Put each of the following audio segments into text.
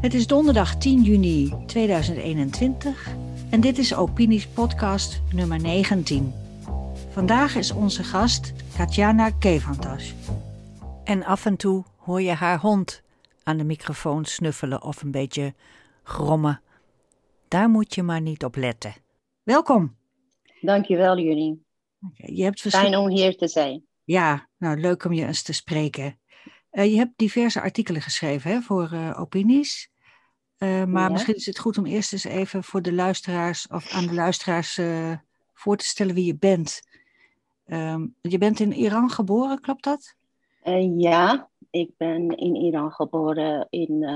Het is donderdag 10 juni 2021 en dit is Opinies podcast nummer 19. Vandaag is onze gast Katjana Kevantas. En af en toe hoor je haar hond aan de microfoon snuffelen of een beetje grommen. Daar moet je maar niet op letten. Welkom. Dankjewel, jullie. Je hebt Fijn om hier te zijn. Ja, nou leuk om je eens te spreken. Uh, je hebt diverse artikelen geschreven hè, voor uh, opinies. Uh, maar ja. misschien is het goed om eerst eens even voor de luisteraars of aan de luisteraars voor te stellen wie je bent. Um, je bent in Iran geboren, klopt dat? ja, ik ben in Iran geboren in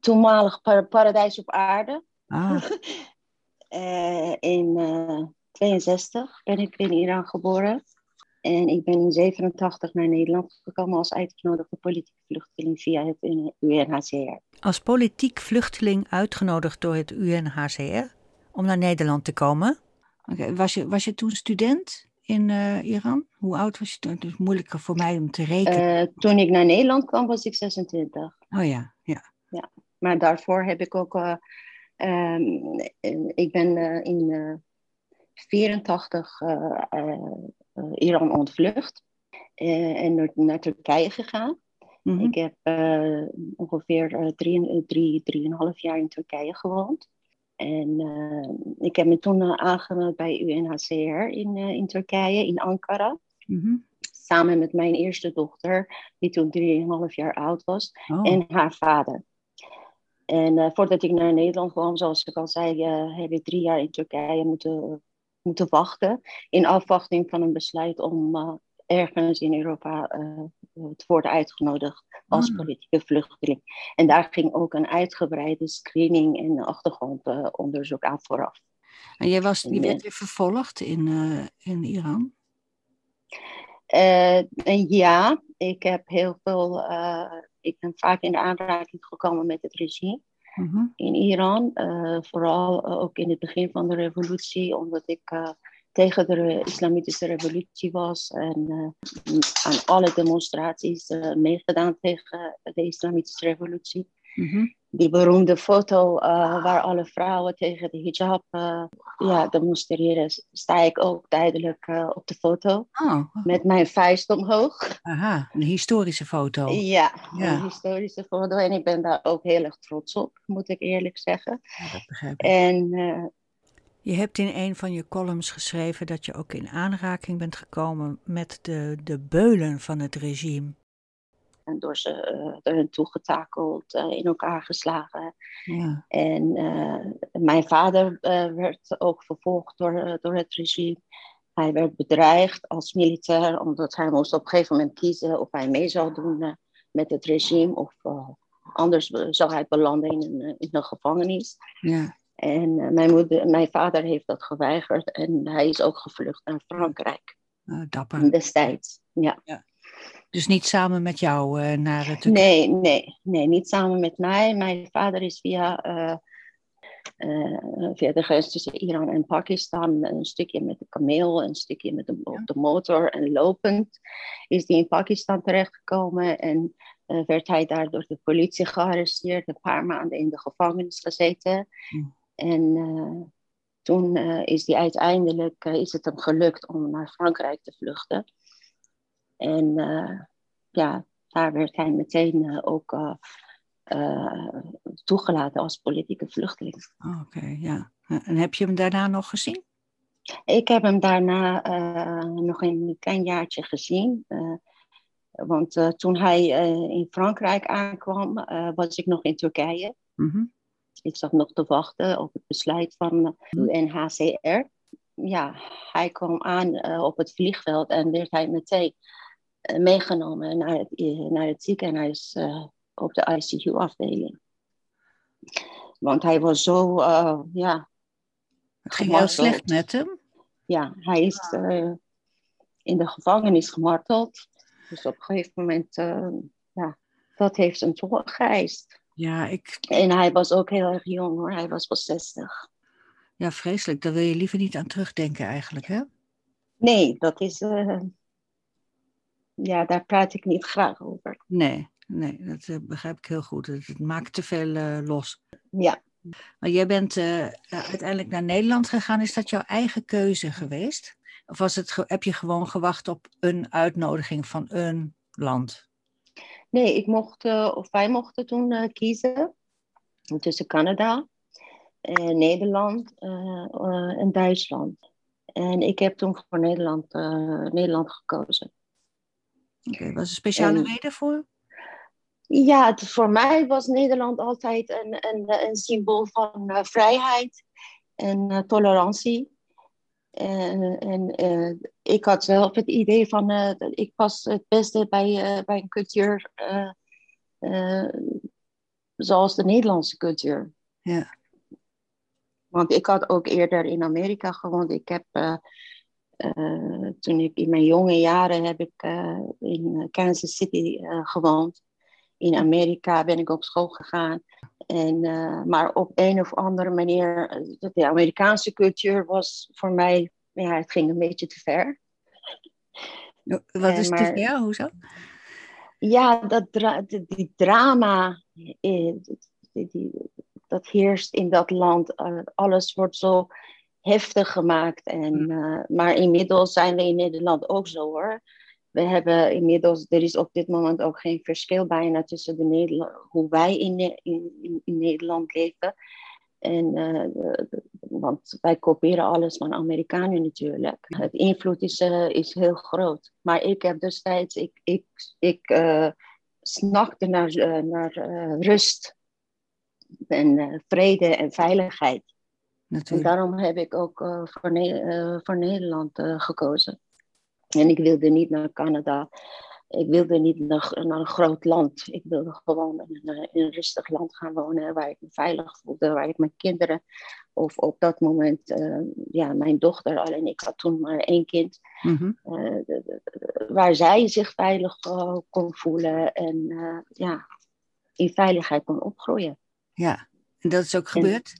toenmalig par paradijs op aarde. Ah. in 62 ben ik in Iran geboren. En ik ben in 87 naar Nederland gekomen als uitgenodigde politiek vluchteling via het UNHCR. Als politiek vluchteling uitgenodigd door het UNHCR om naar Nederland te komen? Okay. Was, je, was je toen student in uh, Iran? Hoe oud was je toen? Het is moeilijker voor mij om te rekenen. Uh, toen ik naar Nederland kwam was ik 26. Oh ja, ja. ja. Maar daarvoor heb ik ook... Uh, um, ik ben in 84 uh, Iran ontvlucht uh, en naar, naar, Turkije gegaan. Mm -hmm. Ik heb uh, ongeveer drie, drie, drieënhalf jaar in Turkije gewoond. En ik heb me toen aangemeld bij UNHCR in, in Turkije, in Ankara. Mm -hmm. Samen met mijn eerste dochter, die toen drieënhalf jaar oud was, oh. en haar vader. En voordat ik naar Nederland kwam, zoals ik al zei, heb ik drie jaar in Turkije moeten moeten wachten in afwachting van een besluit om uh, ergens in Europa uh, te worden uitgenodigd als hmm. politieke vluchteling. En daar ging ook een uitgebreide screening en achtergrondonderzoek aan vooraf. En jij was, je werd weer vervolgd in, uh, in Iran? ja, ik heb heel veel. ik ben vaak in de aanraking gekomen met het regime. Mm-hmm. in Iran. Uh, vooral uh, ook in het begin van de revolutie, omdat ik uh, tegen de islamitische revolutie was en aan alle demonstraties meegedaan tegen de islamitische revolutie. Mm-hmm. Die beroemde foto waar alle vrouwen tegen de hijab ja, demonstreren, sta ik ook duidelijk op de foto. Oh. Met mijn vuist omhoog. Aha, een historische foto. Ja, ja, een historische foto. En ik ben daar ook heel erg trots op, moet ik eerlijk zeggen. Ja, dat begrijp ik. En, uh, je hebt in een van je columns geschreven dat je ook in aanraking bent gekomen met de, de beulen van het regime. En door ze uh, erin toegetakeld, uh, in elkaar geslagen. Ja. En uh, mijn vader werd ook vervolgd door, door het regime. Hij werd bedreigd als militair, omdat hij moest op een gegeven moment kiezen of hij mee zou doen met het regime. Of anders zou hij belanden in een, in een gevangenis. Ja. En mijn, moeder, mijn vader heeft dat geweigerd en hij is ook gevlucht naar Frankrijk. dapper. Destijds, ja. ja. Dus niet samen met jou uh, naar het. Nee, nee, nee, niet samen met mij. Mijn vader is via, uh, uh, via de grens tussen Iran en Pakistan een stukje met de kameel, een stukje met de, op de motor en lopend is hij in Pakistan terechtgekomen en werd hij daar door de politie gearresteerd, een paar maanden in de gevangenis gezeten. Hmm. En toen is hij uiteindelijk is het hem gelukt om naar Frankrijk te vluchten. En uh, ja, daar werd hij meteen uh, ook uh, toegelaten als politieke vluchteling. Oh, Oké, okay, ja. En heb je hem daarna nog gezien? Ik heb hem daarna nog een klein jaartje gezien. want toen hij in Frankrijk aankwam, was ik nog in Turkije. Mm -hmm. Ik zat nog te wachten op het besluit van UNHCR. Ja, hij kwam aan op het vliegveld en werd hij meteen eh, meegenomen naar het, eh, naar het ziekenhuis uh, op de ICU-afdeling. Want hij was zo, ja. Het ging heel slecht met hem? Ja, hij is in de gevangenis gemarteld. Dus op een gegeven moment, ja, dat heeft hem toch geëist. Ja, ik... En hij was ook heel erg jong hoor, hij was pas 60. Ja, vreselijk. Daar wil je liever niet aan terugdenken eigenlijk, hè? Nee, dat is ja, daar praat ik niet graag over. Nee, Nee, dat eh, begrijp ik heel goed. Het, maakt te veel eh, los. Ja. Maar jij bent eh, uiteindelijk naar Nederland gegaan. Is dat jouw eigen keuze geweest? Of was het, heb je gewoon gewacht op een uitnodiging van een land? Nee, ik mocht, of wij mochten toen kiezen tussen Canada, Nederland en Duitsland. En ik heb toen voor Nederland, Nederland gekozen. Oké, was er een speciale En- reden voor? Ja, het, voor mij was Nederland altijd een, een, een symbool van eh, vrijheid en eh, tolerantie. En, en eh, ik had zelf het idee van, dat ik pas het beste bij, bij een cultuur zoals de Nederlandse cultuur. Ja. Want ik had ook eerder in Amerika gewoond. Ik heb, eh, eh, toen ik in mijn jonge jaren heb ik eh, in Kansas City eh, gewoond. In Amerika ben ik op school gegaan. En, eh, maar op een of andere manier, eh, de Amerikaanse cultuur was voor mij, ja, het ging een beetje te ver. Wat Eh, is maar- het? Ja, hoezo? Ja, dat dra die, die drama, eh, die, die- dat heerst in dat land. Eh, alles wordt zo heftig gemaakt. En, eh, maar inmiddels zijn we in Nederland ook zo hoor. We hebben inmiddels, er is op dit moment ook geen verschil bijna tussen de Nederland, hoe wij in, in, in, Nederland leven. En, eh, de- want wij kopiëren alles van Amerikanen natuurlijk. Het invloed is, eh, is heel groot. Maar ik heb destijds, ik, ik, ik snakte naar, naar rust en vrede en veiligheid. En daarom heb ik ook eh, voor, Ne- eh, voor Nederland eh, gekozen. En ik wilde niet naar Canada. Ik wilde niet naar, naar een groot land. Ik wilde gewoon in een, in een rustig land gaan wonen waar ik me veilig voelde, waar ik mijn kinderen, of op dat moment, ja, mijn dochter, alleen ik had toen maar één kind, Mhm. de- de- de- waar zij zich veilig kon voelen en ja, in veiligheid kon opgroeien. Ja, en dat is ook gebeurd?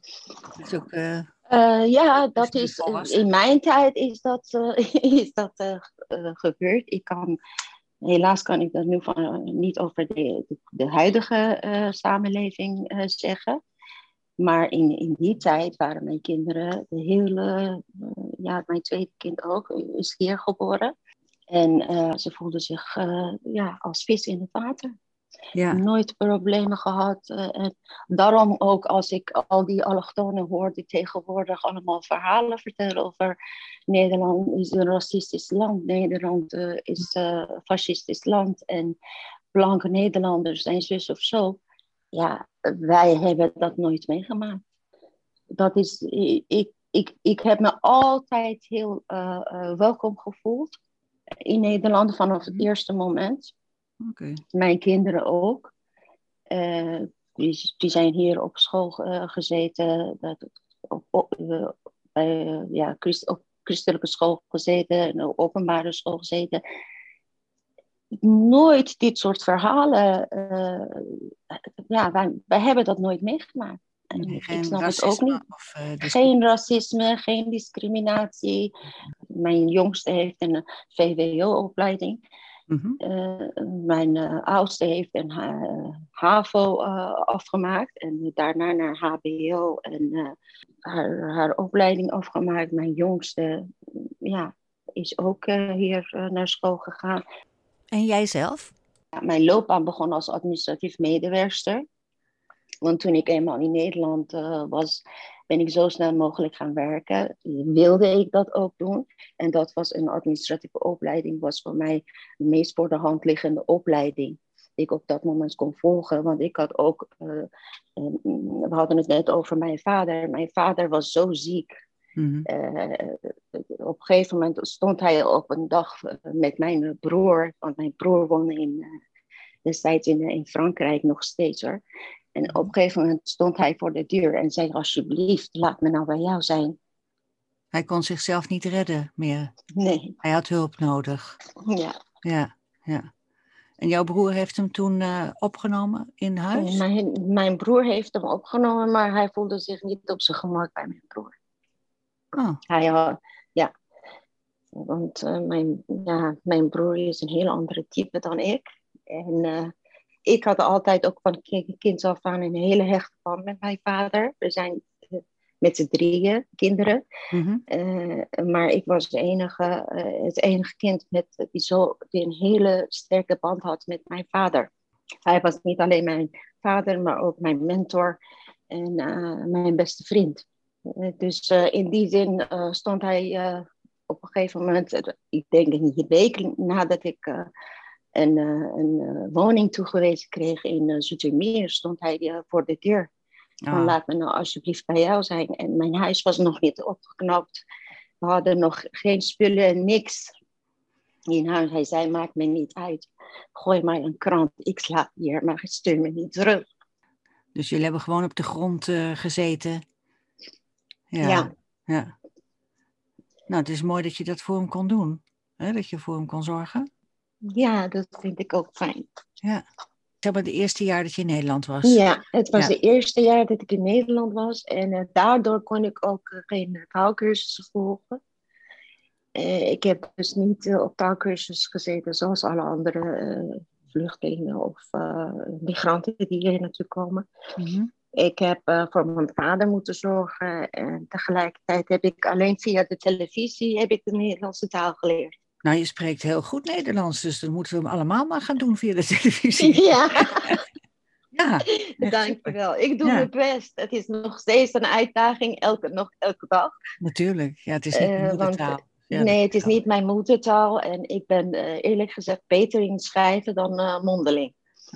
Dat is ook, eh, Eh, ja, dat is, volwassen? in mijn tijd is dat, eh, is dat eh, eh, gebeurd. Ik kan, helaas kan ik dat nu van, niet over de, de, de huidige eh, samenleving eh, zeggen. Maar in, in die tijd waren mijn kinderen, de hele, eh, ja, mijn tweede kind ook, is hier geboren. En eh, ze voelden zich eh, ja, als vis in het water ja. nooit problemen gehad. eh, en daarom ook als ik al die allochtonen hoor die tegenwoordig allemaal verhalen vertellen over Nederland is een racistisch land, Nederland eh, is een fascistisch land en blanke Nederlanders zijn zus of zo. Ja, wij hebben dat nooit meegemaakt. Dat is, ik, ik, ik heb me altijd heel eh, eh, welkom gevoeld in Nederland vanaf het eerste moment Mijn kinderen ook. Eh, die, die zijn hier op school eh, gezeten, dat, op, op, eh, bij, ja, christ, op christelijke school gezeten, en op openbare school gezeten. Nooit dit soort verhalen. ja, wij, wij hebben dat nooit meegemaakt. Nee, ik snap het ook niet. Of, Geen racisme, geen discriminatie. Mijn jongste heeft een VWO-opleiding. Mhm. Eh, mijn eh, oudste heeft een ha- HAVO eh, afgemaakt en daarna naar HBO en eh, haar, haar opleiding afgemaakt. Mijn jongste ja, is ook eh, hier eh, naar school gegaan. En jijzelf? Ja, mijn loopbaan begon als administratief medewerkster. Want toen ik eenmaal in Nederland eh, was, ben ik zo snel mogelijk gaan werken. Wilde ik dat ook doen. En dat was een administratieve opleiding, was voor mij de meest voor de hand liggende opleiding. Die ik op dat moment kon volgen. Want ik had ook, eh, eh, we hadden het net over mijn vader. Mijn vader was zo ziek. Mhm. Eh, op een gegeven moment stond hij op een dag met mijn broer, want mijn broer woonde in, eh, destijds in, in Frankrijk nog steeds hoor. En op een gegeven moment stond hij voor de deur en zei: Alsjeblieft, laat me nou bij jou zijn. Hij kon zichzelf niet redden meer. Nee, Hij had hulp nodig. ja. Ja, ja. En jouw broer heeft hem toen eh, opgenomen in huis? Mijn, mijn broer heeft hem opgenomen, maar hij voelde zich niet op zijn gemak bij mijn broer. Oh, Hij had, ja. Want eh, mijn, ja, mijn broer is een heel andere type dan ik. En eh, ik had altijd ook van kind af aan een hele hechte band met mijn vader. We zijn met z'n drieën kinderen. Mhm. Eh, maar ik was de enige, eh, het enige kind met, die, zo, die een hele sterke band had met mijn vader. Hij was niet alleen mijn vader, maar ook mijn mentor en eh, mijn beste vriend. dus in die zin stond hij op een gegeven moment, ik denk een week nadat ik een, een woning toegewezen kreeg in Zoetermeer, stond hij voor de deur van ah. laat me nou alsjeblieft bij jou zijn. En mijn huis was nog niet opgeknapt. We hadden nog geen spullen, niks in huis. Hij zei, maakt me niet uit. Gooi maar een krant, ik slaap hier, maar stuur me niet terug. Dus jullie hebben gewoon op de grond uh, gezeten? Ja. ja. ja. Nou, het is mooi dat je dat voor hem kon doen. Hè? Dat je voor hem kon zorgen. Ja, dat vind ik ook fijn. Ja zeg maar, het eerste jaar dat je in Nederland was. Ja, het was het eerste jaar dat ik in Nederland was. En uh, daardoor kon ik ook uh, geen taalkursussen volgen. Uh, ik heb dus niet op taalkursus gezeten zoals alle andere vluchtelingen of migranten die hier naartoe komen. Mhm. Ik heb voor mijn vader moeten zorgen en tegelijkertijd heb ik alleen via de televisie heb ik de Nederlandse taal geleerd. Nou, je spreekt heel goed Nederlands, dus dan moeten we hem allemaal maar gaan doen via de televisie. Ja. ja, dankjewel. Ik doe mijn best. Het is nog steeds een uitdaging, elke, nog elke dag. Natuurlijk, ja, het is niet mijn eh, moedertaal. nee, het is niet mijn moedertaal en ik ben uh, eerlijk gezegd beter in schrijven dan uh, mondeling.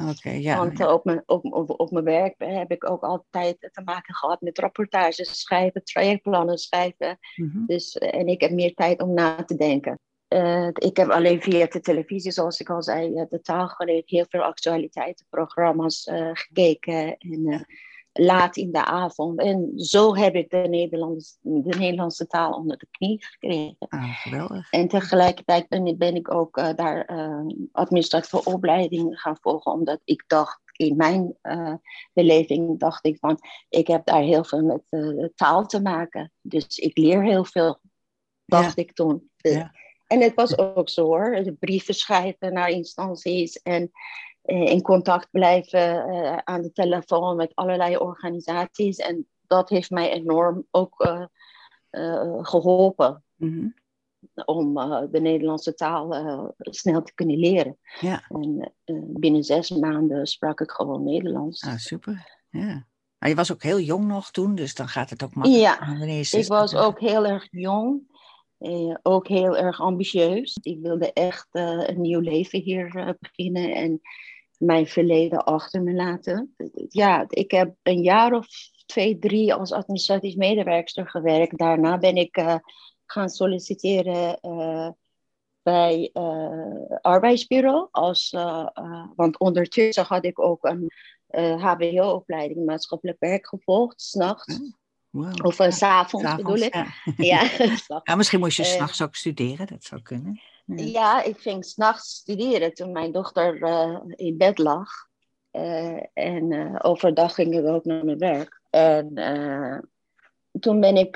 Oké, ja. Want op, mijn, op, op, op mijn werk heb ik ook altijd te maken gehad met rapportages schrijven, trajectplannen schrijven. Mhm. dus, en ik heb meer tijd om na te denken. Uh, ik heb alleen via de televisie, zoals ik al zei, uh, de taal geleerd, heel veel actualiteitenprogramma's uh, gekeken en laat in de avond. En zo heb ik de, Nederlandse, de Nederlandse taal onder de knie gekregen. Ah, geweldig. En tegelijkertijd ben, ben ik ook daar administratieve opleiding gaan volgen, omdat ik dacht, in mijn beleving dacht ik van, ik heb daar heel veel met taal te maken. Dus ik leer heel veel, dacht ik toen. Ja. En het was ook zo hoor. Brieven schrijven naar instanties en eh, in contact blijven eh, aan de telefoon met allerlei organisaties. En dat heeft mij enorm ook uh, geholpen. Mhm. Om de Nederlandse taal snel te kunnen leren. Ja. En binnen zes maanden sprak ik gewoon Nederlands. Ah, super. Ja. Maar je was ook heel jong nog toen, dus dan gaat het ook makkelijk. Ja, ik was ook heel erg jong. Uh, ook heel erg ambitieus. Ik wilde echt uh, een nieuw leven hier uh, beginnen en mijn verleden achter me laten. Ja, ik heb een jaar of twee, drie als administratief medewerkster gewerkt. Daarna ben ik gaan solliciteren bij arbeidsbureau. Als, want ondertussen had ik ook een HBO-opleiding maatschappelijk werk gevolgd, s'nachts. Wow. Of uh, s s'avonds bedoel ik. Ja. ja. misschien moest je uh, s'nachts ook studeren, dat zou kunnen. Ja, ja ik ging s'nachts studeren toen mijn dochter uh, in bed lag. en overdag ging ik ook naar mijn werk. En toen ben ik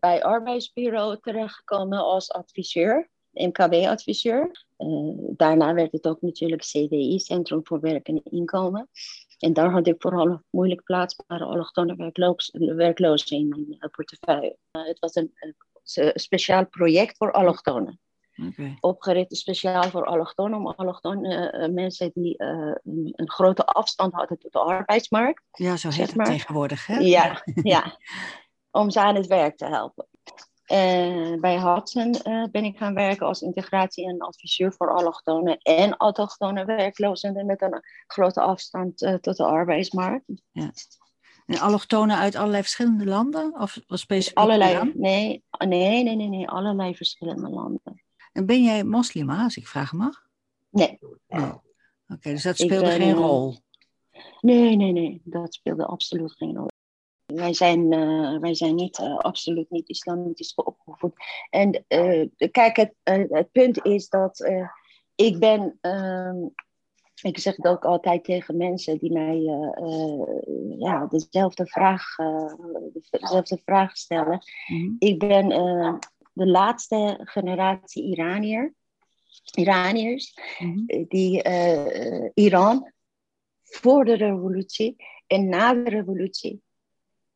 bij arbeidsbureau terechtgekomen als adviseur, MKB-adviseur. daarna werd het ook natuurlijk CWI, Centrum voor Werk en Inkomen. En daar had ik vooral moeilijk plaatsbare allochtone werklozen in mijn eh, portefeuille. Het was een, een, speciaal project voor allochtonen. Okay. Opgericht speciaal voor allochtonen, om allochtone uh, mensen die een, een, grote afstand hadden tot de arbeidsmarkt. Ja, zo heet het tegenwoordig, hè? Ja, ja, om ze aan het werk te helpen. Uh, bij Hudson uh, ben ik gaan werken als integratie- en adviseur voor allochtonen en autochtone werklozen met een grote afstand uh, tot de arbeidsmarkt. Ja. En allochtonen uit allerlei verschillende landen? Of specifiek? Allerlei, nee, nee, nee, nee, nee, allerlei verschillende landen. En ben jij moslima, als ik vragen mag? Nee. nee. Oké, dus dat speelde ben, geen rol? Nee, nee, nee, dat speelde absoluut geen rol. Wij zijn, uh, wij zijn niet, uh, absoluut niet islamitisch opgevoed. En uh, kijk, het, het punt is dat ik ben, ehm, ik zeg het ook altijd tegen mensen die mij ja, dezelfde, vraag, dezelfde vraag stellen. Mm -hmm. Ik ben de laatste generatie Iranier, Iraniërs mm -hmm. die Iran voor de revolutie en na de revolutie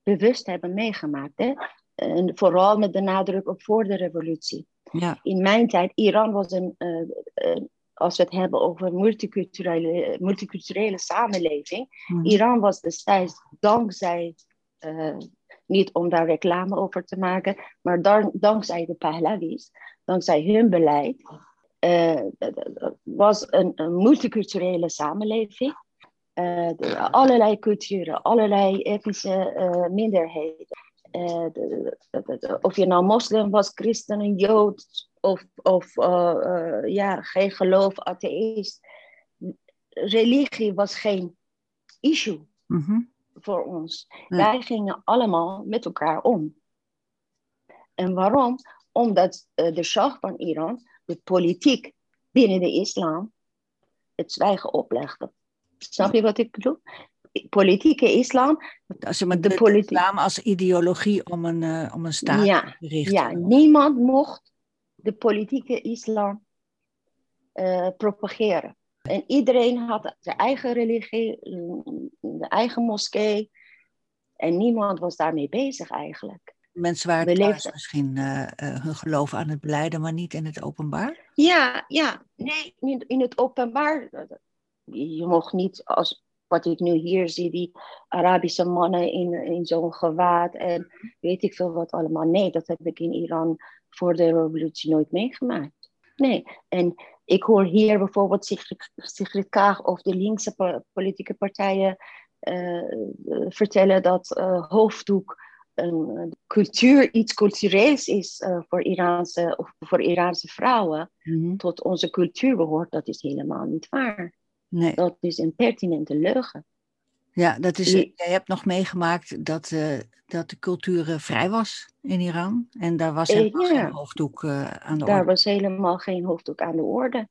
bewust hebben meegemaakt. Hè? En vooral met de nadruk op voor de revolutie. Ja. In mijn tijd, Iran was een, uh, uh, als we het hebben over multiculturele, multiculturele samenleving. Mhm. Iran was destijds dankzij, uh, niet om daar reclame over te maken, maar dan, dankzij de Pahlavis, dankzij hun beleid, was een, een multiculturele samenleving. De, allerlei culturen, allerlei etnische minderheden. Uh, de, of je nou moslim was, christen, een jood of, of ja, geen geloof, atheïst. Religie was geen issue mm -hmm. voor ons. Ja. Wij gingen allemaal met elkaar om. En waarom? Omdat de Shah van Iran, de politiek binnen de islam, het zwijgen oplegde. Snap je wat ik bedoel? politieke islam. Als je de, de islam als ideologie om een, uh, om een staat ja, te richten. Ja, niemand mocht de politieke islam uh, propageren. En iedereen had zijn eigen religie, de eigen moskee. En niemand was daarmee bezig eigenlijk. Mensen waren leefden... misschien uh, hun geloof aan het beleiden, maar niet in het openbaar? Ja, ja. Nee, in het openbaar. Je mocht niet als wat ik nu hier zie, die Arabische mannen in, in zo'n gewaad en weet ik veel wat allemaal. Nee, dat heb ik in Iran voor de revolutie nooit meegemaakt. Nee, en ik hoor hier bijvoorbeeld Sigrid, Sigrid Kaag of de linkse politieke partijen uh, vertellen dat uh, hoofddoek een cultuur, iets cultureels is uh, voor, Iraanse, of voor Iraanse vrouwen, Mhm. tot onze cultuur behoort. Dat is helemaal niet waar. Nee. Dat is een pertinente leugen. Ja, dat is, jij hebt nog meegemaakt dat, eh, dat de cultuur eh, vrij was in Iran. En daar was Eh, helemaal ja. geen hoofddoek aan de Daar orde. was helemaal geen hoofddoek aan de orde.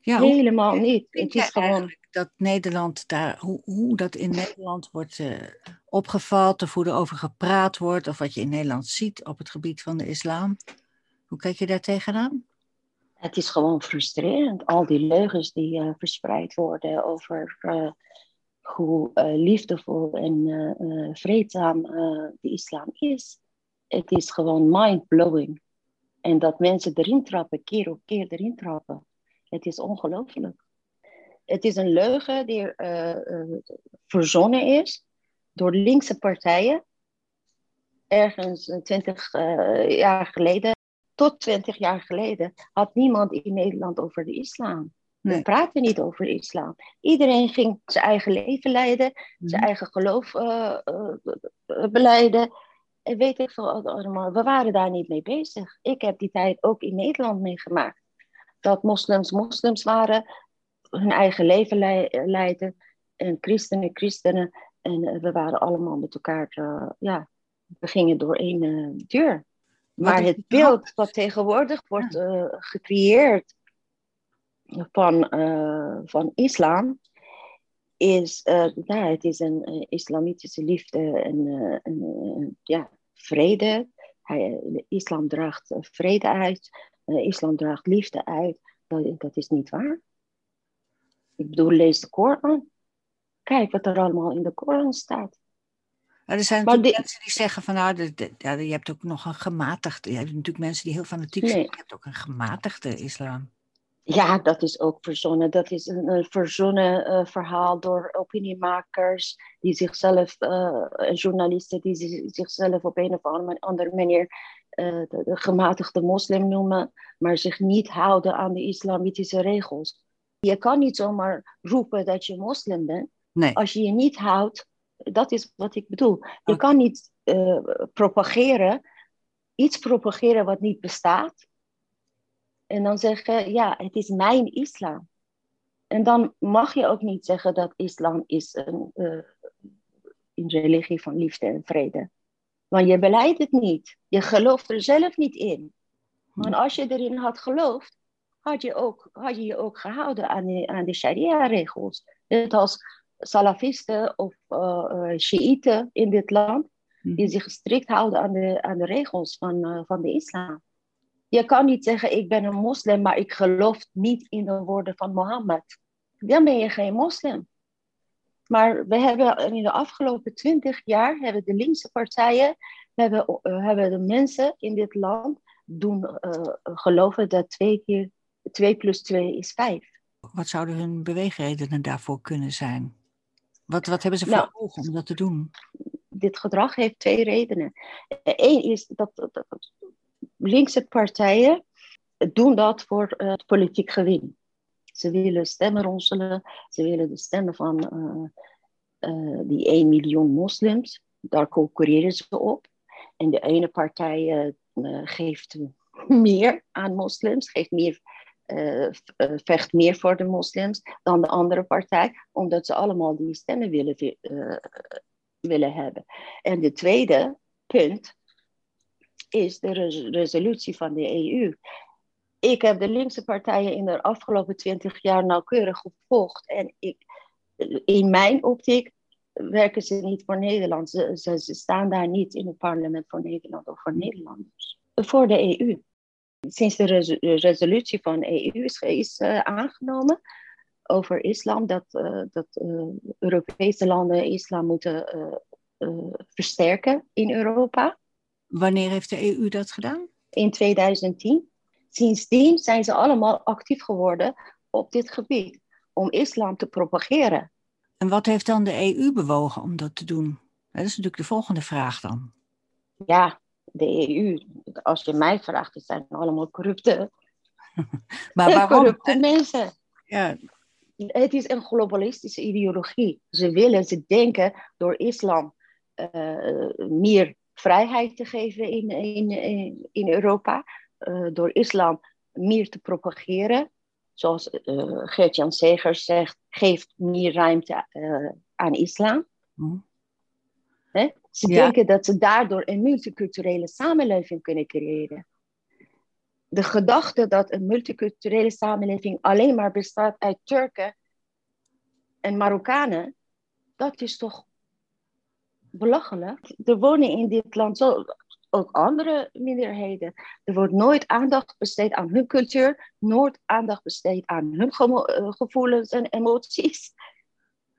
Ja, hoe helemaal niet. Het is gewoon. dat Nederland daar, hoe, hoe dat in Nederland wordt eh, opgevat, of hoe er over gepraat wordt, of wat je in Nederland ziet op het gebied van de islam? Hoe kijk je daar tegenaan? Het is gewoon frustrerend. Al die leugens die eh, verspreid worden over eh, hoe eh, liefdevol en vreedzaam de islam is. Het is gewoon mind-blowing. En dat mensen erin trappen, keer op keer erin trappen. Het is ongelooflijk. Het is een leugen die verzonnen is door linkse partijen. Ergens twintig jaar geleden, tot twintig jaar geleden, had niemand in Nederland over de islam. Nee. We praten niet over de islam. Iedereen ging zijn eigen leven leiden, zijn eigen geloof eh, eh, eh, beleiden. En weet ik veel allemaal. We waren daar niet mee bezig. Ik heb die tijd ook in Nederland meegemaakt. Dat moslims moslims waren, hun eigen leven lei- leiden. En christenen christenen. En we waren allemaal met elkaar, ja, we gingen door één deur. Maar het beeld wat tegenwoordig wordt eh, gecreëerd van, eh, van islam is, eh, ja, het is een islamitische liefde en een, ja, vrede. Hij, islam draagt vrede uit, islam draagt liefde uit. Dat, dat is niet waar. Ik bedoel, lees de Koran. Kijk wat er allemaal in de Koran staat. Ja, er zijn Maar natuurlijk die- mensen die zeggen van nou, de, de- ja, je hebt ook nog een gematigde. Je hebt natuurlijk mensen die heel fanatiek zijn. Je hebt ook een gematigde islam. Ja, dat is ook verzonnen. Dat is een, een verzonnen eh, verhaal door opiniemakers die zichzelf, en journalisten die zi- zichzelf op een of andere manier eh, de, de gematigde moslim noemen, maar zich niet houden aan de islamitische regels. Je kan niet zomaar roepen dat je moslim bent Nee. als je je niet houdt. Dat is wat ik bedoel. Je kan niet eh, propageren, iets propageren wat niet bestaat. En dan zeggen, ja, het is mijn islam. En dan mag je ook niet zeggen dat islam is een, eh, een religie van liefde en vrede. Want je beleidt het niet. Je gelooft er zelf niet in. Want als je erin had geloofd, had je, ook, had je je ook gehouden aan de, aan de sharia-regels. Net als salafisten of uh, shiiten in dit land, die zich strikt houden aan de, aan de regels van, uh, van de islam. Je kan niet zeggen, ik ben een moslim, maar ik geloof niet in de woorden van Mohammed. Dan ben je geen moslim. Maar we hebben in de afgelopen twintig jaar hebben de linkse partijen, hebben, hebben de mensen in dit land doen uh, geloven dat twee keer 2 plus 2 is 5. Wat zouden hun beweegredenen daarvoor kunnen zijn? Wat, wat hebben ze voor nou, ogen om dat te doen? Dit gedrag heeft twee redenen. Eén is dat, dat, dat linkse partijen doen dat voor uh, politiek gewin. Ze willen stemmen ronselen, ze willen de stemmen van uh, uh, die 1 miljoen moslims, daar concurreren ze op. En de ene partij geeft meer aan moslims, geeft meer, vecht meer voor de moslims dan de andere partij, omdat ze allemaal die stemmen willen, willen hebben. En de tweede punt is de resolutie van de EU ik heb de linkse partijen in de afgelopen twintig jaar nauwkeurig gevolgd. En ik, in mijn optiek werken ze niet voor Nederland. Ze, ze, staan daar niet in het parlement voor Nederland of voor Nederlanders. Voor de EU. Sinds de resolutie van de EU is, is uh, aangenomen over islam, dat, uh, dat uh, Europese landen islam moeten versterken in Europa. Wanneer heeft de EU dat gedaan? In 2010 sindsdien zijn ze allemaal actief geworden op dit gebied om islam te propageren. En wat heeft dan de EU bewogen om dat te doen? Dat is natuurlijk de volgende vraag dan. Ja, de EU, als je mij vraagt, het zijn allemaal corrupte, maar waarom? corrupte mensen. Ja. Het is een globalistische ideologie. Ze willen, ze denken door islam uh, meer vrijheid te geven in, in, in Europa, uh, door islam meer te propageren. Zoals uh, Gert-Jan Segers zegt, geeft meer ruimte aan islam. Mm. Ze ja. denken dat ze daardoor een multiculturele samenleving kunnen creëren. De gedachte dat een multiculturele samenleving alleen maar bestaat uit Turken en Marokkanen, dat is toch belachelijk. Er wonen in dit land zo, ook andere minderheden. Er wordt nooit aandacht besteed aan hun cultuur, nooit aandacht besteed aan hun eh, gevoelens en emoties.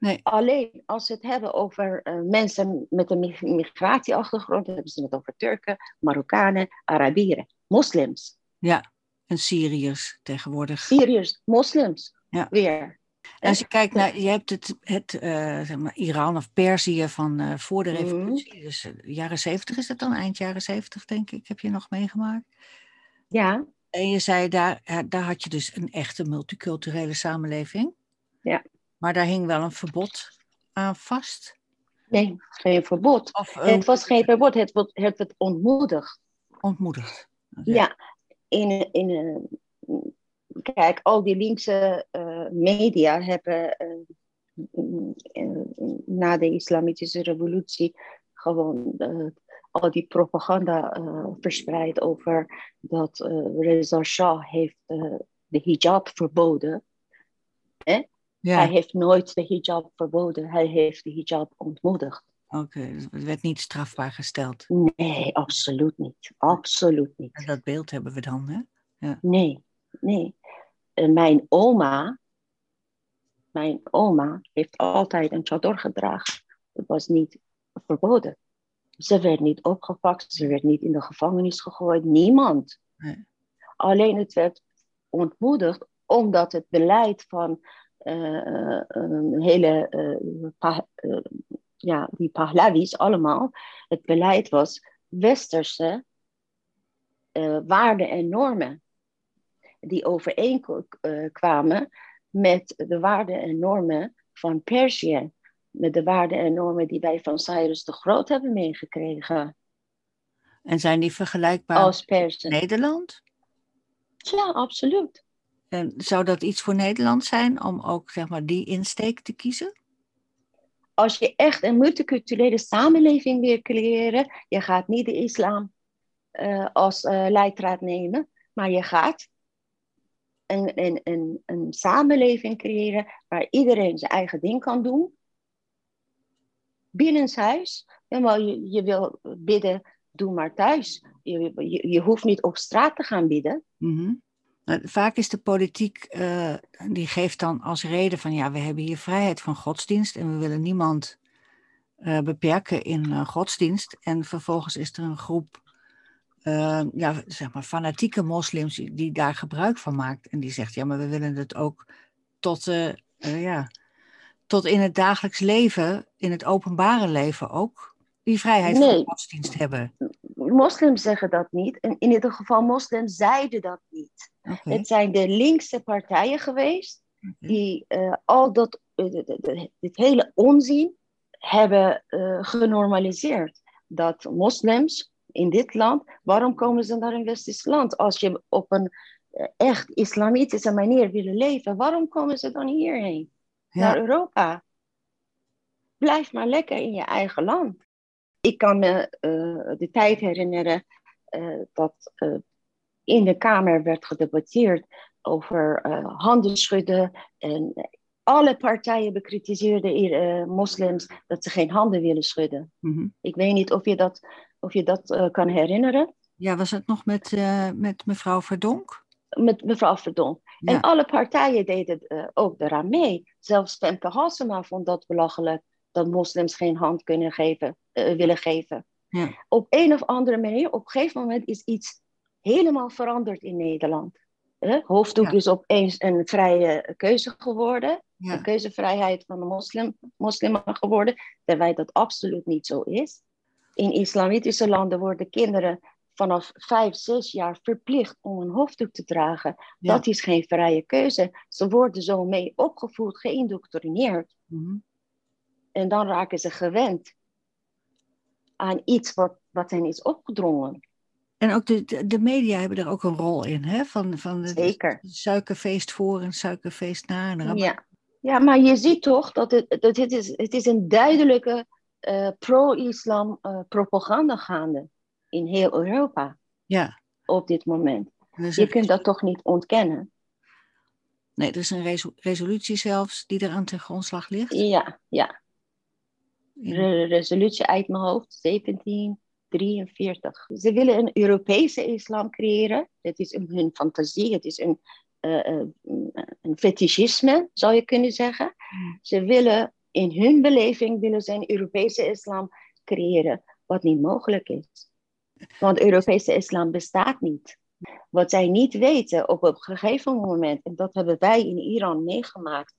Nee. Alleen als ze het hebben over uh, mensen met een migratieachtergrond, dan hebben ze het over Turken, Marokkanen, Arabieren, moslims. Ja, en Syriërs tegenwoordig. Syriërs, moslims, ja. weer. En als je kijkt naar, je hebt het, het uh, zeg maar Iran of Perzië van uh, voor de mhm. revolutie, mm. dus jaren zeventig is het dan, eind jaren zeventig denk ik, heb je nog meegemaakt? Ja. En je zei, daar, daar had je dus een echte multiculturele samenleving. Ja. Maar daar hing wel een verbod aan vast. Nee, geen verbod. Of, het was geen verbod, het werd, het werd ontmoedigd. Ontmoedigd. Okay. Ja, in, in, kijk, al die linkse uh, media hebben uh, na de islamitische revolutie gewoon al die propaganda verspreid over dat Reza Shah heeft de hijab verboden. Ja. Hij heeft nooit de hijab verboden, hij heeft de hijab ontmoedigd. Oké, okay, dus het werd niet strafbaar gesteld? Nee, absoluut niet. Absoluut niet. En dat beeld hebben we dan, hè? Ja. Nee, nee mijn oma, mijn oma heeft altijd een chador gedragen. Het was niet verboden. Ze werd niet opgepakt, ze werd niet in de gevangenis gegooid, niemand. Nee. Alleen het werd ontmoedigd omdat het beleid van uh, een hele, uh, ja, die Pahlavis allemaal, het beleid was westerse waarden en normen die overeenkwamen met de waarden en normen van Perzië. Met de waarden en normen die wij van Cyrus de Groot hebben meegekregen. En zijn die vergelijkbaar Als Nederland? Ja, absoluut. En zou dat iets voor Nederland zijn om ook zeg maar, die insteek te kiezen? Als je echt een multiculturele samenleving wil creëren, je gaat niet de islam uh, als uh, leidraad nemen, maar je gaat een, een, een, een samenleving creëren waar iedereen zijn eigen ding kan doen. Binnenshuis. Ja, je, je wil bidden, doe maar thuis. Je, je, je, hoeft niet op straat te gaan bidden. Mhm. Nou, vaak is de politiek, uh, die geeft dan als reden van ja, we hebben hier vrijheid van godsdienst en we willen niemand uh, beperken in uh, godsdienst. En vervolgens is er een groep, ja, zeg maar, fanatieke moslims die, die, daar gebruik van maakt. En die zegt ja, maar we willen het ook tot, ja, tot in het dagelijks leven, in het openbare leven ook, die vrijheid nee. van godsdienst hebben moslims zeggen dat niet. En in ieder geval, moslims zeiden dat niet. Het zijn de linkse partijen geweest die uh, al dat, uh, dit hele onzin hebben uh, genormaliseerd. Dat moslims in dit land, waarom komen ze naar een westers land? Als je op een echt islamitische manier willen leven, waarom komen ze dan hierheen? Naar Europa? Blijf maar lekker in je eigen land. Ik kan me uh, de tijd herinneren uh, dat uh, in de Kamer werd gedebatteerd over handen schudden. En alle partijen bekritiseerden moslims dat ze geen handen willen schudden. Mm -hmm. Ik weet niet of je dat, of je dat kan herinneren. Ja, was het nog met, met mevrouw Verdonk? Met mevrouw Verdonk. Ja. En alle partijen deden ook eraan mee. Zelfs Femke Halsema vond dat belachelijk dat moslims geen hand kunnen geven, uh, willen geven. Ja. Op een of andere manier, op een gegeven moment is iets helemaal veranderd in Nederland. Uh, hoofddoek ja. is opeens een vrije keuze geworden. Ja. Een keuzevrijheid van de moslim, geworden. Terwijl dat absoluut niet zo is. In islamitische landen worden kinderen vanaf vijf, zes jaar verplicht om een hoofddoek te dragen. Dat is geen vrije keuze. Ze worden zo mee opgevoed, geïndoctrineerd. Mm -hmm. En dan raken ze gewend aan iets wat, wat hen is opgedrongen. En ook de, de media hebben er ook een rol in, hè? Van, van Zeker. suikerfeest voor en suikerfeest na. En ja. ja, maar je ziet toch dat het, dat het, is, het is een duidelijke uh, pro-islam uh, propaganda gaande in heel Europa. Ja. Op dit moment. je kunt dat toch niet ontkennen. Nee, er is een resolutie zelfs die er aan ten grondslag ligt. Ja, ja re resolutie uit mijn hoofd, 1743. Ze willen een Europese islam creëren. Het is hun fantasie, het is een, uh, een fetischisme, zou je kunnen zeggen. Hmm. Ze willen in hun beleving willen ze een Europese islam creëren, wat niet mogelijk is. Want Europese islam bestaat niet. Wat zij niet weten op een gegeven moment, en dat hebben wij in Iran meegemaakt,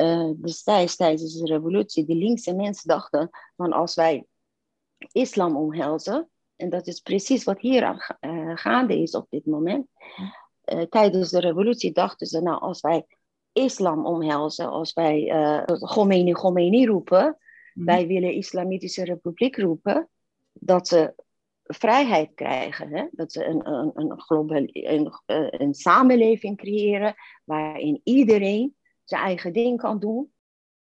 uh, destijds tijdens de revolutie, de linkse mensen dachten van als wij islam omhelzen, en dat is precies wat hier uh, gaande is op dit moment. Uh, tijdens de revolutie dachten ze, nou als wij islam omhelzen, als wij Khomeini Khomeini roepen, mm. wij willen Islamitische Republiek roepen, dat ze vrijheid krijgen. Hè? Dat ze een, een, een, global, een, een samenleving creëren waarin iedereen zijn eigen ding kan doen.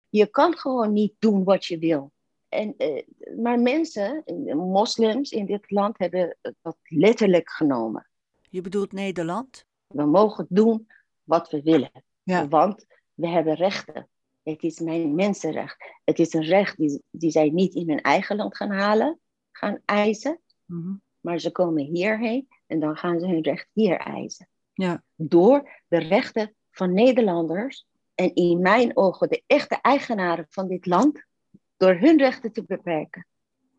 Je kan gewoon niet doen wat je wil. En, uh, maar mensen, moslims in dit land, hebben dat letterlijk genomen. Je bedoelt Nederland? We mogen doen wat we willen. Ja. Want we hebben rechten. Het is mijn mensenrecht. Het is een recht die, die zij niet in hun eigen land gaan halen, gaan eisen. Mm -hmm. Maar ze komen hierheen en dan gaan ze hun recht hier eisen. Ja. Door de rechten van Nederlanders en in mijn ogen de echte eigenaren van dit land door hun rechten te beperken.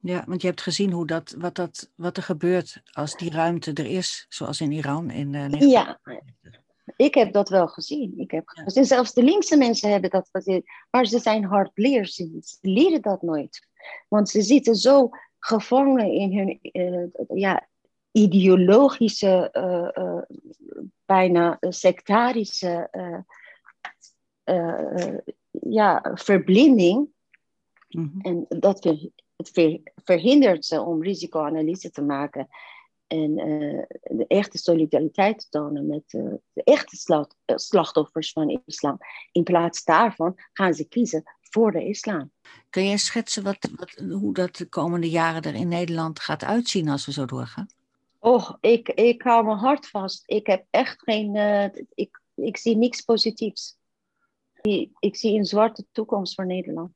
Ja, want je hebt gezien hoe dat, wat, dat, wat er gebeurt als die ruimte er is, zoals in Iran in uh, Ja, ik heb dat wel gezien. Ik heb ja. gezien. Zelfs de linkse mensen hebben dat gezien. Maar ze zijn hardleers. Ze leren dat nooit. Want ze zitten zo gevangen in hun uh, ja, ideologische, uh, bijna sectarische uh, ja, verblinding. Mm-hmm. En dat ver, het ver, verhindert ze om risicoanalyse te maken en uh, de echte solidariteit te tonen met uh, de echte slacht, slachtoffers van islam. In plaats daarvan gaan ze kiezen voor de islam. Kun je schetsen wat, wat, hoe dat de komende jaren er in Nederland gaat uitzien als we zo doorgaan? Oh, ik, ik hou mijn hart vast. Ik heb echt geen. Uh, ik, ik zie niks positiefs ik zie een zwarte toekomst voor Nederland.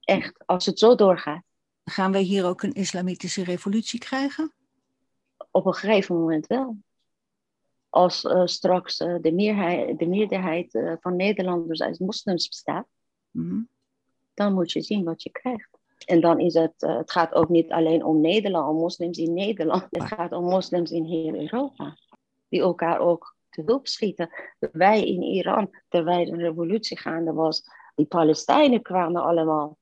Echt, als het zo doorgaat. Gaan wij hier ook een islamitische revolutie krijgen? Op een gegeven moment wel. als uh, straks uh, de, meerheid, de meerderheid uh, van Nederlanders uit moslims bestaat, Mhm. dan moet je zien wat je krijgt. En dan is het, het gaat ook niet alleen om Nederland, om moslims in Nederland. Het gaat om moslims in heel Europa, die elkaar ook te hulp schieten. Wij in Iran, terwijl de revolutie gaande was, die Palestijnen kwamen allemaal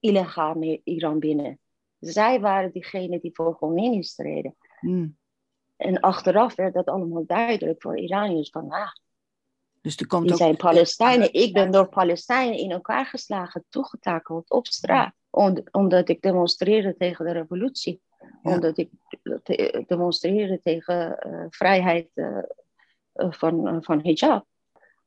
illegaal naar Iran binnen. Zij waren diegenen die voor Khomeini streden. Mm. En achteraf werd dat allemaal duidelijk voor Iraniërs van, ah, Dus er komt die ook... zijn Palestijnen. Ik ben door Palestijnen in elkaar geslagen, toegetakeld op straat. Om- omdat ik demonstreerde tegen de revolutie. Ja. Omdat ik demonstreerde tegen eh, vrijheid eh, van, eh, van hijab.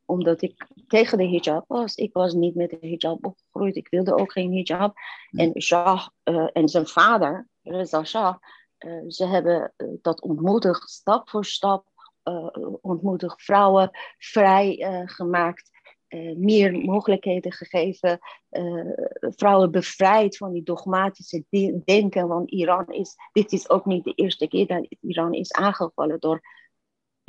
Omdat ik tegen de hijab was. Ik was niet met de hijab opgegroeid. Ik wilde ook geen hijab. En Shah eh, en zijn vader, Reza Shah, eh, ze hebben eh, dat ontmoedigd, stap voor stap. eh ontmoedigd vrouwen vrij eh, gemaakt. eh, meer mogelijkheden gegeven. eh, vrouwen bevrijd van die dogmatische de- denken. Want Iran is, dit is ook niet de eerste keer dat Iran is aangevallen door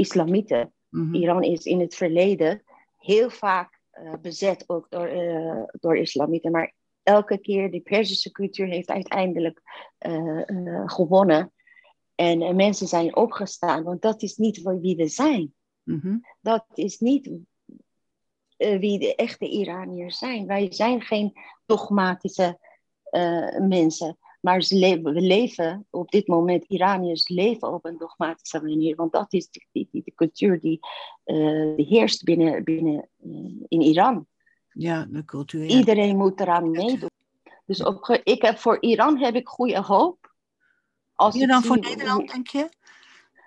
islamieten. Mhm. Iran is in het verleden heel vaak eh, bezet ook door, eh, door islamieten. Maar elke keer de Perzische cultuur heeft uiteindelijk eh, gewonnen. En mensen zijn opgestaan, want dat is niet wie we zijn. Mhm. Dat is niet wie de echte Iraniërs zijn. Wij zijn geen dogmatische mensen. Maar ze le- we leven op dit moment, Iraniërs leven op een dogmatische manier. Want dat is de, die, die- de cultuur die, eh, heerst binnen, binnen eh, in Iran. Ja, de cultuur. ja. Iedereen moet eraan meedoen. Dus op, ik heb, voor Iran heb ik goede hoop. Als ik dan voor zie- Nederland, denk je?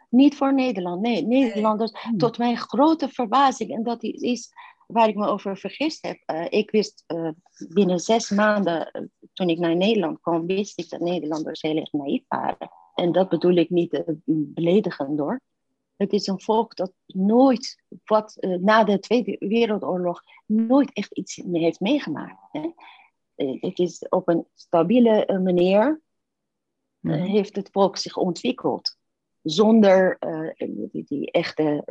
Niet voor Nederland, nee. Nederlanders, Hmm. tot mijn grote verbazing, en dat is waar ik me over vergist heb. Eh, ik wist eh, binnen zes maanden, eh, toen ik naar Nederland kwam, wist ik dat Nederlanders heel erg naïef waren. En dat bedoel ik niet beledigend hoor. Het is een volk dat nooit, wat na de Tweede Wereldoorlog, nooit echt iets heeft meegemaakt. Hè. Het is op een stabiele manier Mhm. heeft het volk zich ontwikkeld. Zonder die, die echte,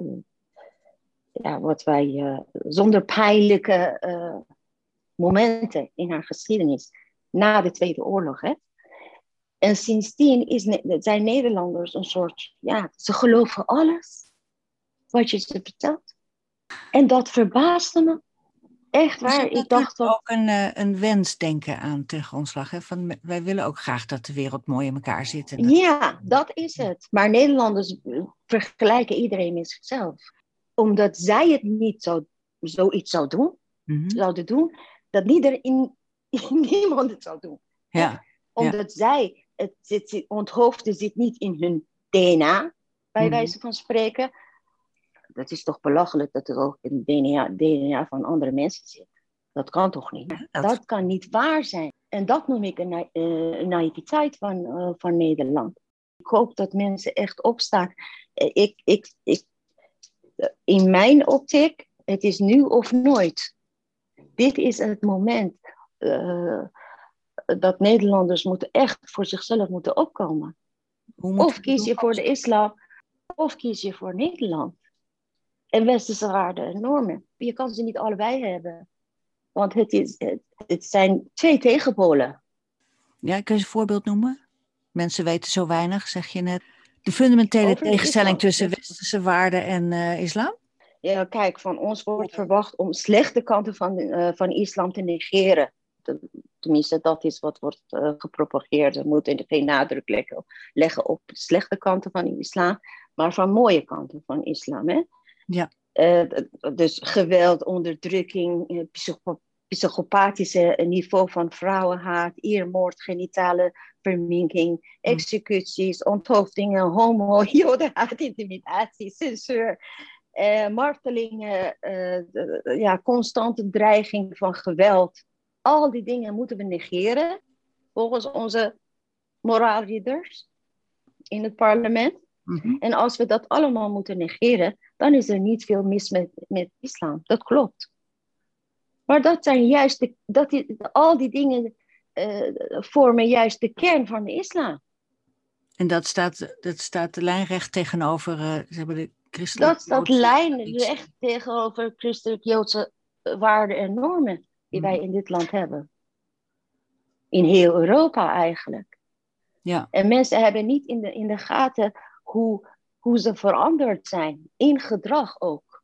ja, wat wij, eh, zonder pijnlijke eh, momenten in haar geschiedenis. Na de Tweede Oorlog. Hè? En sindsdien is, zijn Nederlanders een soort, ja, ze geloven alles wat je ze vertelt. En dat verbaasde me. Echt zit waar, ik natuurlijk dacht dat... ook een, eh, een wensdenken aan ten grondslag. Hè? Van, wij willen ook graag dat de wereld mooi in elkaar zit. En dat- Ja, dat is het. Maar Nederlanders vergelijken iedereen met zichzelf. Omdat zij het niet zo, zoiets zou doen, Mhm. zouden doen, dat iedereen, niemand het zou doen. Ja, Omdat zij, het zit, onthoofden zit niet in hun DNA, bij Mhm. wijze van spreken. Dat is toch belachelijk dat het ook in het DNA, DNA van andere mensen zit. Dat kan toch niet? dat- Dat kan niet waar zijn. En dat noem ik een, na- eh, naïviteit van, eh, van Nederland. Ik hoop dat mensen echt opstaan. Eh, Ik, ik, ik, in mijn optiek, het is nu of nooit. Dit is het moment eh, dat Nederlanders moeten echt voor zichzelf moeten opkomen. moet Of kies je voor de islam, of kies je voor Nederland. En westerse waarden en normen. Je kan ze niet allebei hebben. Want het, is, het, het zijn twee tegenpolen. Ja, kun je een voorbeeld noemen? Mensen weten zo weinig, zeg je net. De fundamentele Over tegenstelling islam. tussen westerse waarden en eh, islam? Ja, kijk, van ons wordt verwacht om slechte kanten van, eh, van islam te negeren. Tenminste, dat is wat wordt eh, gepropageerd. We moeten geen nadruk leggen, leggen op de slechte kanten van islam, maar van mooie kanten van islam. Hè? Ja. Dus geweld, onderdrukking, psychopathische niveau van vrouwenhaat, eermoord, genitale verminking, executies, onthoofdingen, homo, jodenhaat, intimidatie, censuur, eh, martelingen, eh, ja, constante dreiging van geweld. Al die dingen moeten we negeren, volgens onze moraalridders in het parlement. Mhm. En als we dat allemaal moeten negeren, dan is er niet veel mis met, met islam. Dat klopt. Maar dat zijn juist de, dat is, al die dingen eh, vormen juist de kern van de islam. En dat staat, dat staat lijnrecht tegenover, eh, ze hebben de christelijk Dat dat lijn recht tegenover christelijk-joodse waarden en normen die wij Mhm. in dit land hebben. In heel Europa eigenlijk. Ja, En mensen hebben niet in de, in de gaten hoe, hoe ze veranderd zijn. In gedrag ook.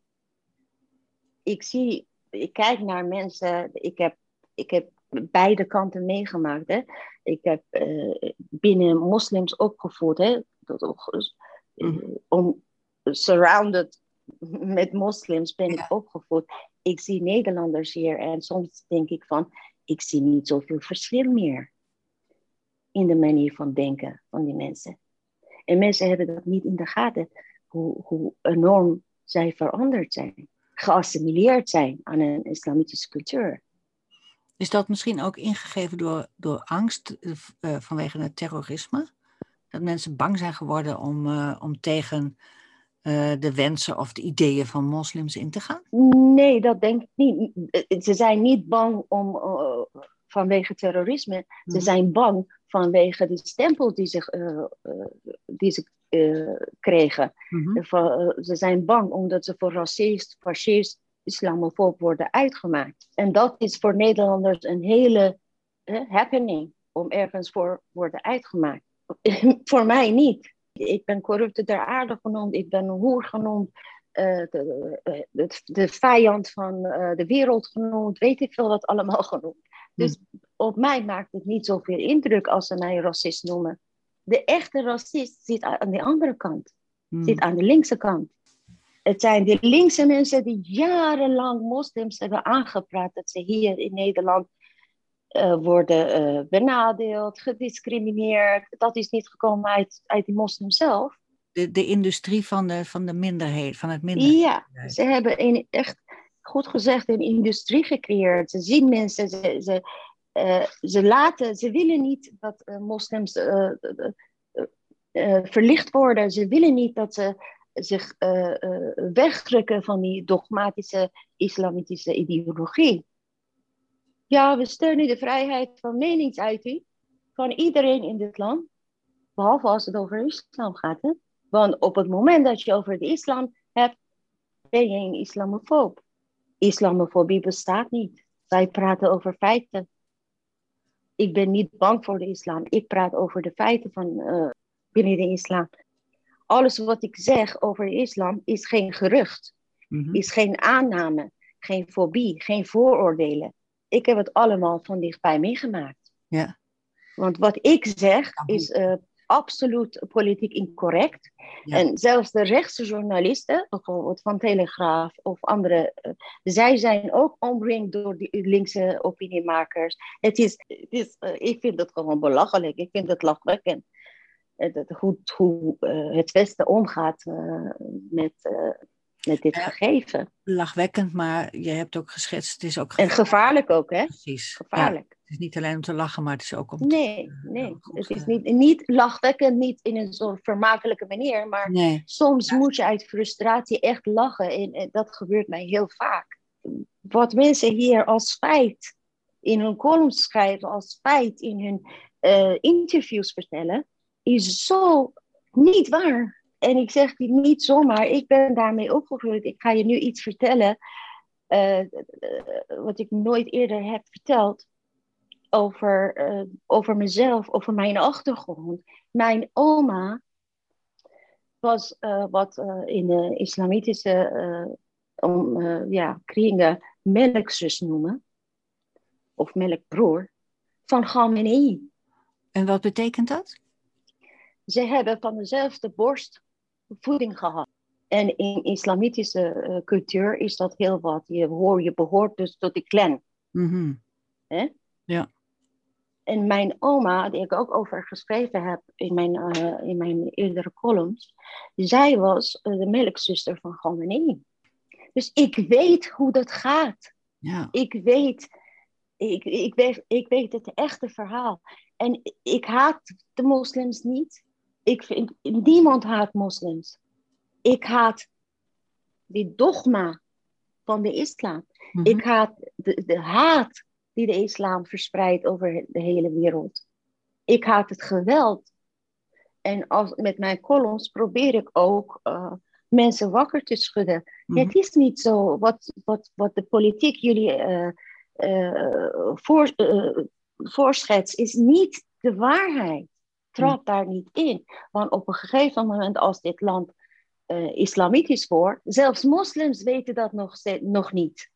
Ik zie, ik kijk naar mensen, ik heb, ik heb beide kanten meegemaakt. Hè. Ik heb eh, binnen moslims opgevoed. Hè. Dat, ook, eh, Mhm. om, surrounded met moslims ben ik Ja. opgevoed. Ik zie Nederlanders hier en soms denk ik van, ik zie niet zoveel verschil meer in de manier van denken van die mensen. En mensen hebben dat niet in de gaten, hoe, hoe enorm zij veranderd zijn, geassimileerd zijn aan een islamitische cultuur. is dat misschien ook ingegeven door, door angst eh, eh, vanwege het terrorisme? Dat mensen bang zijn geworden om, eh, om tegen de wensen of de ideeën van moslims in te gaan? Nee, dat denk ik niet. Ze zijn niet bang om, vanwege terrorisme. Ze Mhm. zijn bang vanwege die stempel die eh, die ze kregen. Mhm. Eh, ze zijn bang omdat ze voor racist, fascist, islamofoob worden uitgemaakt. En dat is voor Nederlanders een hele eh, happening om ergens voor worden uitgemaakt. voor mij niet. Ik ben corrupte ter aarde genoemd, ik ben een hoer genoemd, eh, de, de, vijand van eh, de wereld genoemd, weet ik veel wat allemaal genoemd. Dus op mij maakt het niet zoveel indruk als ze mij racist noemen. De echte racist zit aan de andere kant Mhm. zit aan de linkse kant. Het zijn de linkse mensen die jarenlang moslims hebben aangepraat dat ze hier in Nederland eh, worden eh, benadeeld, gediscrimineerd. Dat is niet gekomen uit, uit die moslim zelf. de, de industrie van de, van de minderheid, van het minderheid. Ja, ze hebben een, echt goed gezegd een industrie gecreëerd. Ze zien mensen, ze, ze, eh, ze laten, ze willen niet dat eh, moslims eh, verlicht worden. Ze willen niet dat ze zich wegdrukken van die dogmatische islamitische ideologie. Ja, we steunen de vrijheid van meningsuiting van iedereen in dit land, behalve als het over islam gaat. Want op het moment dat je over de islam hebt, ben je een islamofoob. Islamofobie bestaat niet. Wij praten over feiten. Ik ben niet bang voor de islam. Ik praat over de feiten van eh, binnen de islam. Alles wat ik zeg over de islam is geen gerucht, Mhm. is geen aanname, geen fobie, geen vooroordelen. Ik heb het allemaal van dichtbij meegemaakt. Ja. Want wat ik zeg is absoluut politiek incorrect. Ja. En zelfs de rechtse journalisten, bijvoorbeeld van Telegraaf of andere, eh, zij zijn ook omringd door die linkse opiniemakers. Het is, het is, eh, ik vind het gewoon belachelijk. Ik vind het lachwekkend. Dat- hoe hoe eh, het Westen omgaat met, met dit gegeven. Lachwekkend, maar je hebt ook geschetst, het is ook En gevaarlijk ook, hè? Precies. Gevaarlijk. Het is niet alleen om te lachen, maar het is ook om te... Nee, eh, nee. Het is niet, niet lachwekkend, niet in een soort vermakelijke manier, maar Nee, soms moet je uit frustratie echt lachen. En, en dat gebeurt mij heel vaak. Wat mensen hier als feit in hun columns schrijven, als feit in hun eh, interviews vertellen, is zo niet waar. En ik zeg dit niet zomaar, ik ben daarmee opgegroeid. Ik ga je nu iets vertellen eh, wat ik nooit eerder heb verteld over, eh, over mezelf, over mijn achtergrond. Mijn oma was eh, wat eh, in de islamitische eh, om, eh, ja, kringen melkzus noemen, of melkbroer, van Khamenei. en wat betekent dat? Ze hebben van dezelfde borst voeding gehad. En in islamitische eh, cultuur is dat heel wat. Je, hoor, je behoort dus tot die clan. Mhm. En mijn oma, die ik ook over geschreven heb in mijn, eh, in mijn eerdere columns, zij was eh, de melkzuster van Khamenei. Dus ik weet hoe dat gaat. Ja, Ik weet, ik, ik, weet, ik weet het echte verhaal. En ik haat de moslims niet. Ik vind, niemand haat moslims. Ik haat die dogma van de islam. Mhm. Ik haat de, de haat die de islam verspreidt over de hele wereld. Ik haat het geweld. En als, met mijn columns probeer ik ook eh, mensen wakker te schudden. Mhm. Het is niet zo wat, wat, wat de politiek jullie eh, voor, voorschetst, is niet de waarheid. Trap daar niet in. Want op een gegeven moment, als dit land islamitisch wordt, zelfs moslims weten dat nog, nog niet.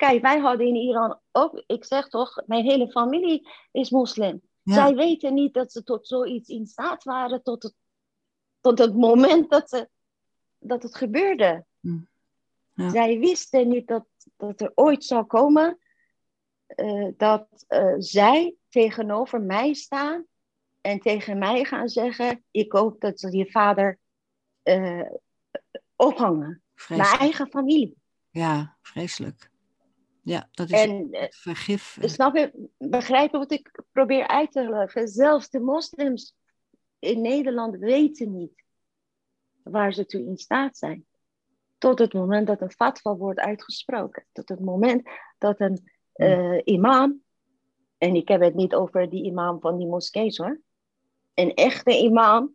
Kijk, wij hadden in Iran ook, ik zeg toch, mijn hele familie is moslim. Ja. Zij weten niet dat ze tot zoiets in staat waren, tot het, tot het moment dat, ze, dat het gebeurde. Mm. Ja. Zij wisten niet dat, dat er ooit zou komen eh, dat eh, zij tegenover mij staan en tegen mij gaan zeggen: Ik hoop dat ze je vader eh, ophangen. Mijn Vreselijk. eigen familie. Ja, vreselijk. Ja, dat is En eh, vergif. snap je, begrijp je wat ik probeer uit te leggen? Zelfs de moslims in Nederland weten niet waar ze toe in staat zijn. Tot het moment dat een fatwa wordt uitgesproken. Tot het moment dat een eh, imam, en ik heb het niet over die imam van die moskees hoor. Een echte imam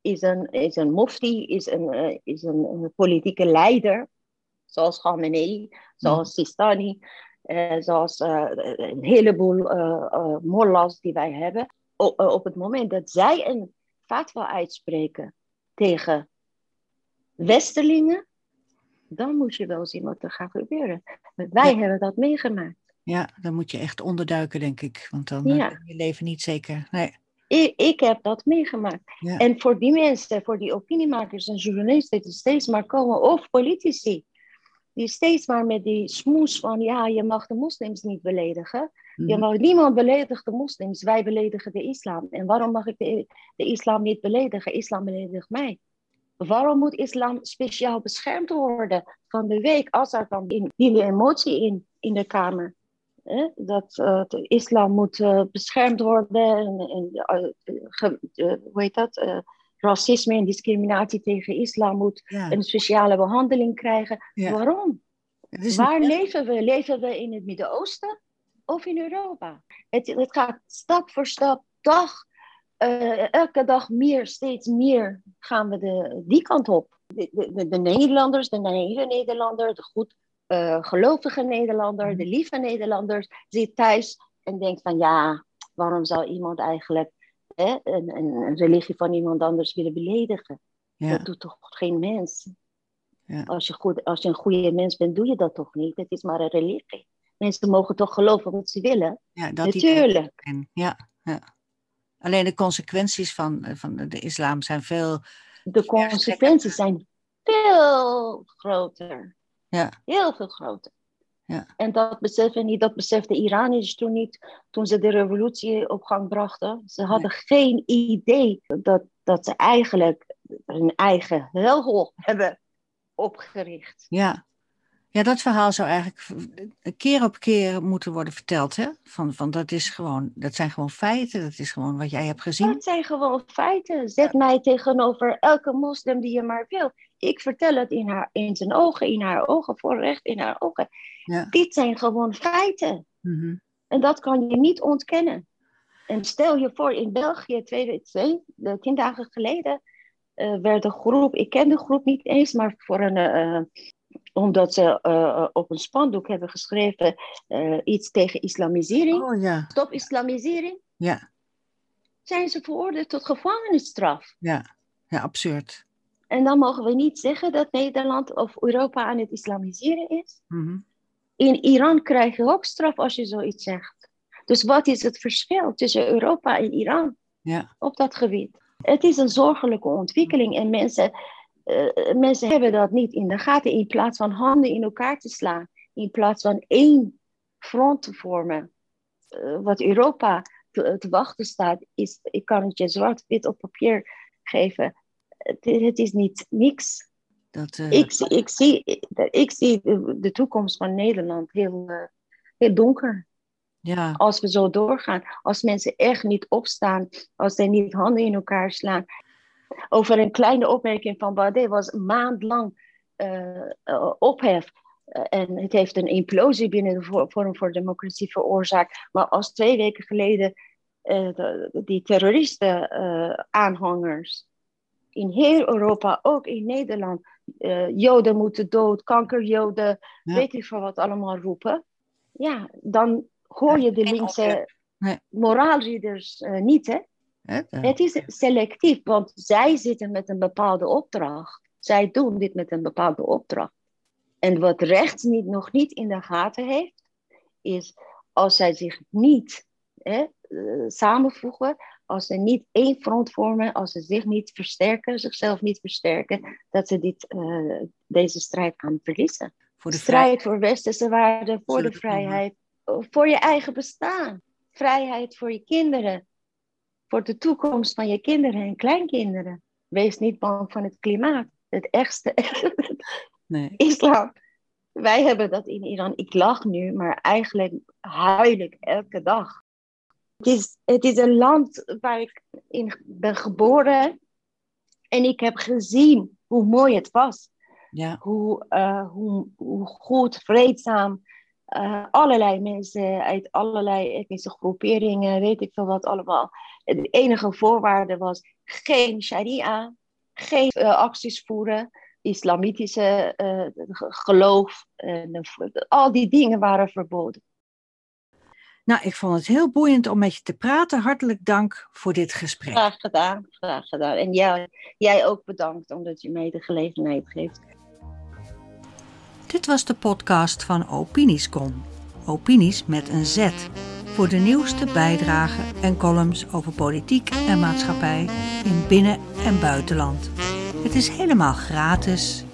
is een, is een mufti, is een, eh, is een, een politieke leider. Zoals Khamenei, zoals Sistani, eh, zoals eh, een heleboel mollahs die wij hebben. O- op het moment dat zij een fatwa uitspreken tegen westerlingen, dan moet je wel zien wat er gaat gebeuren. Wij Ja. hebben dat meegemaakt. Ja, dan moet je echt onderduiken, denk ik. Want dan Ja. je leven niet zeker. Nee. Ik, ik heb dat meegemaakt. Ja. En voor die mensen, voor die opiniemakers en journalisten, die steeds maar komen, of politici, die steeds maar met die smoes van, ja, je mag de moslims niet beledigen. Je Mhm. mag niemand beledigen de moslims, wij beledigen de islam. En waarom mag ik de, de islam niet beledigen? Islam beledigt mij. Waarom moet islam speciaal beschermd worden? Van de week, als er dan die, die emotie in, in de Kamer. Dat eh, de islam moet eh, beschermd worden. En, en ge- eh, hoe heet dat? Racisme en discriminatie tegen islam moet Ja. een speciale behandeling krijgen. Ja. Waarom? Waar leven we? Leven we in het Midden-Oosten of in Europa? Het, het gaat stap voor stap, dag, eh, elke dag meer, steeds meer gaan we de, die kant op. De, de, de, de Nederlanders, de naïeve Nederlander, de goed eh, gelovige Nederlander, de lieve Nederlanders zit thuis en denkt van ja, waarom zou iemand eigenlijk hè, een, religie van iemand anders willen beledigen? ja. Dat doet toch geen mens? Ja. Als, je goed, als je een goede mens bent, doe je dat toch niet? Het is maar een religie. Mensen mogen toch geloven wat ze willen? ja, dat Natuurlijk. Ja, ja. Alleen de consequenties van, van de islam zijn veel. De consequenties zijn veel groter. Ja. Heel veel groter. Ja. En dat beseffen niet, dat beseften Iraniërs toen niet, toen ze de revolutie op gang brachten. Ze hadden geen idee dat, dat ze eigenlijk hun eigen helhol hebben opgericht. Ja. ja, dat verhaal zou eigenlijk keer op keer moeten worden verteld. Hè? Van, van dat, is gewoon, dat zijn gewoon feiten, dat is gewoon wat jij hebt gezien. Dat zijn gewoon feiten. Zet mij tegenover elke moslim die je maar wil. Ik vertel het in, haar, in zijn ogen, in haar ogen, voor recht in haar ogen. Ja. Dit zijn gewoon feiten. Mhm. En dat kan je niet ontkennen. En stel je voor, in België, twee, twee, de tien dagen geleden, eh, werd een groep, ik ken de groep niet eens, maar voor een, eh, omdat ze eh, op een spandoek hebben geschreven eh, iets tegen islamisering, Oh ja, stop islamisering, ja, zijn ze veroordeeld tot gevangenisstraf. ja, ja, absurd. En dan mogen we niet zeggen dat Nederland of Europa aan het islamiseren is. Mhm. In Iran krijg je ook straf als je zoiets zegt. Dus wat is het verschil tussen Europa en Iran Ja, op dat gebied? Het is een zorgelijke ontwikkeling en mensen, eh, mensen hebben dat niet in de gaten. In plaats van handen in elkaar te slaan, in plaats van één front te vormen, eh, wat Europa te, te wachten staat, is, ik kan het je zwart-wit op papier geven. Het, is niet niks. dat, eh, Ik, zie- ik zie, ik zie de, toekomst van Nederland heel, eh, heel donker. ja, Als we zo doorgaan. Als mensen echt niet opstaan. Als ze niet handen in elkaar slaan. Over een kleine opmerking van Baudet was een maand lang eh, eh, ophef. En het heeft een implosie binnen de Forum voor Democratie veroorzaakt. Maar als twee weken geleden de- die terroristen-aanhangers in heel Europa, ook in Nederland, uh, Joden moeten dood, kankerjoden, weet ik veel wat allemaal roepen. Ja, dan hoor je de linkse nee. uh, niet, hè? Het is selectief, want zij zitten met een bepaalde opdracht. Zij doen dit met een bepaalde opdracht. En wat rechts niet, nog niet in de gaten heeft, is als zij zich niet hè, uh, samenvoegen, als ze niet één front vormen, als ze zich niet versterken, zichzelf niet versterken, dat ze dit, uh, deze strijd gaan verliezen. Voor de strijd voor westerse waarden, voor de vrijheid, voor je eigen bestaan. Vrijheid voor je kinderen, voor de toekomst van je kinderen en kleinkinderen. Wees niet bang van het klimaat. Het ergste nee. islam. Wij hebben dat in Iran. Ik lach nu, maar eigenlijk huil ik elke dag. Het is, het is een land waar ik in ben geboren. En ik heb gezien hoe mooi het was. Ja. Hoe, uh, hoe, hoe goed, vreedzaam. Uh, allerlei mensen uit allerlei etnische groeperingen, weet ik veel wat allemaal. De enige voorwaarde was geen sharia, geen uh, acties voeren, islamitische geloof. al die dingen waren verboden. Nou, ik vond het heel boeiend om met je te praten. Hartelijk dank voor dit gesprek. Graag gedaan, graag gedaan. En jij, jij ook bedankt omdat je mij de gelegenheid geeft. Dit was de podcast van Opiniescom. Opinies met een Z. Voor de nieuwste bijdragen en columns over politiek en maatschappij in binnen- en buitenland. Het is helemaal gratis